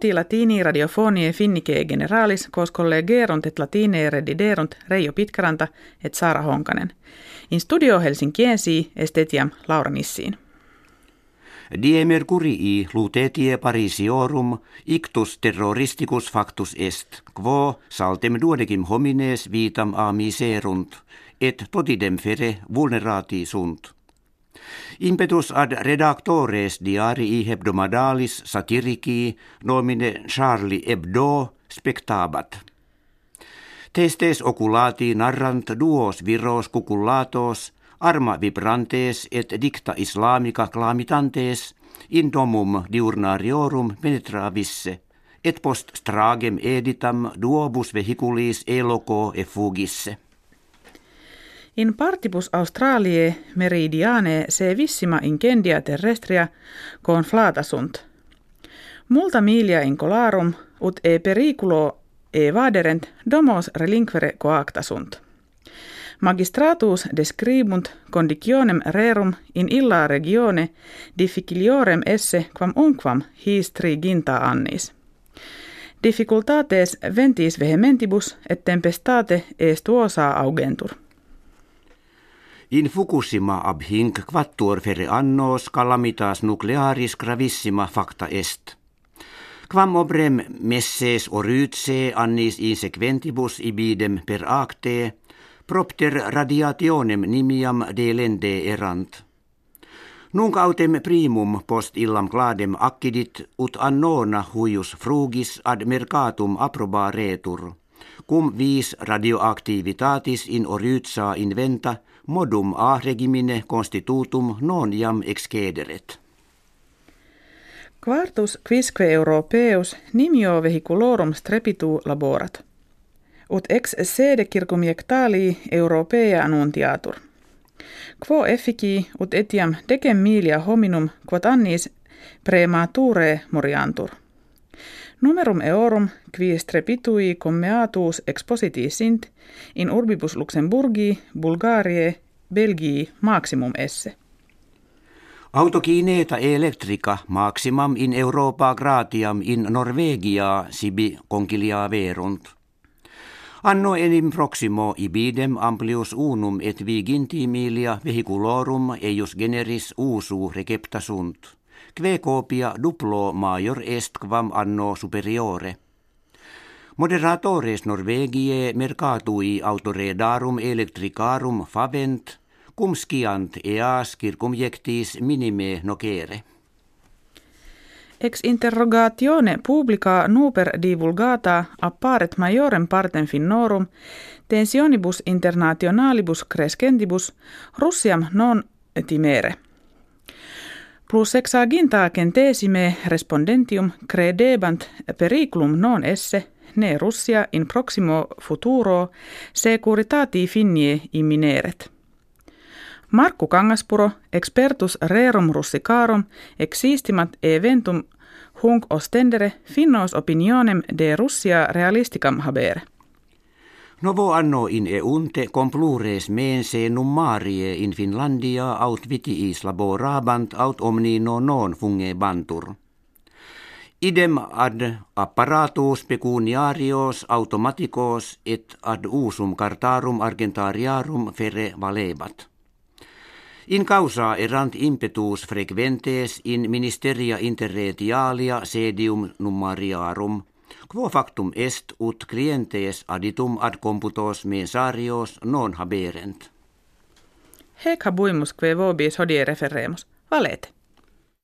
ti latini radiofonie finnike generalis, kos kollegerunt et latine rediderunt Reijo Pitkaranta et Saara Honkanen. In studio Helsinkiensi estetiam Laura Nissiin. Die mercurii lutetie parisiorum ictus terroristicus factus est, quo saltem duodecim homines vitam a miserunt, et totidem fere vulnerati sunt. Impetus ad redactores diarii hebdomadalis satirici nomine Charlie Hebdo spectabat. Testes oculati narrant duos viros cucullatos, arma vibrantes et dicta islamica clamitantes, in domum diurnariorum penetravisse, et post stragem editam duobus vehiculis eloco effugisse. In partibus Australiae meridiane se vissima incendia terrestria flata sunt. Multa milia in colarum ut e periculo e vaderent domos relinquere coacta sunt. Magistratus describunt conditionem rerum in illa regione difficiliorem esse quam unquam his ginta annis. Difficultates ventis vehementibus et tempestate est tuosa augentur. In Fukushima abhing quattuor fere annos calamitas nuclearis gravissima facta est. Quam obrem messes orytse annis insequentibus ibidem per acte, propter radiationem nimiam delende erant. Nunc autem primum post illam cladem accidit ut annona huius frugis ad mercatum approbaretur, cum vis radioactivitatis in orytsa inventa – modum a regimine constitutum non jam excederet. Quartus quisque europeus nimio vehiculorum strepitu laborat. Ut ex sede circumjectali europea annuntiatur. Quo effici ut etiam decem milia hominum quod annis premature moriantur. Numerum eorum qui strepitui commeatus expositi sint in urbibus Luxemburgi, Bulgarie, Belgii maximum esse. Autokineeta electrica maximum in Europa gratiam in Norvegia sibi conchilia verunt. Anno enim proximo ibidem amplius unum et viginti milia vehiculorum eius generis usu recepta sunt kve copia duplo major est quam anno superiore. Moderatores Norvegie mercatui autoredarum electricarum favent, cum sciant eas circumjectis minime nocere. Ex interrogatione publica nuper divulgata apparet majorem partem finnorum tensionibus internationalibus crescentibus Russiam non timere – Plus sexaginta centesime respondentium credebant periculum non esse ne Russia in proximo futuro securitati finnie immineret. Markku Kangaspuro, expertus rerum russicarum, existimat eventum hunk ostendere finnos opinionem de Russia realisticam habere. Novo anno in eunte complures mense nummarie in Finlandia aut vitiis laborabant aut omnino non bantur. Idem ad apparatus pecuniarios automaticos et ad usum cartarum argentariarum fere valebat. In causa erant impetus frequentes in ministeria interretialia sedium nummariarum – Quo factum est ut clientes aditum ad computos mensarios non haberent. Hec habuimus que vobis hodie referemus. Valete.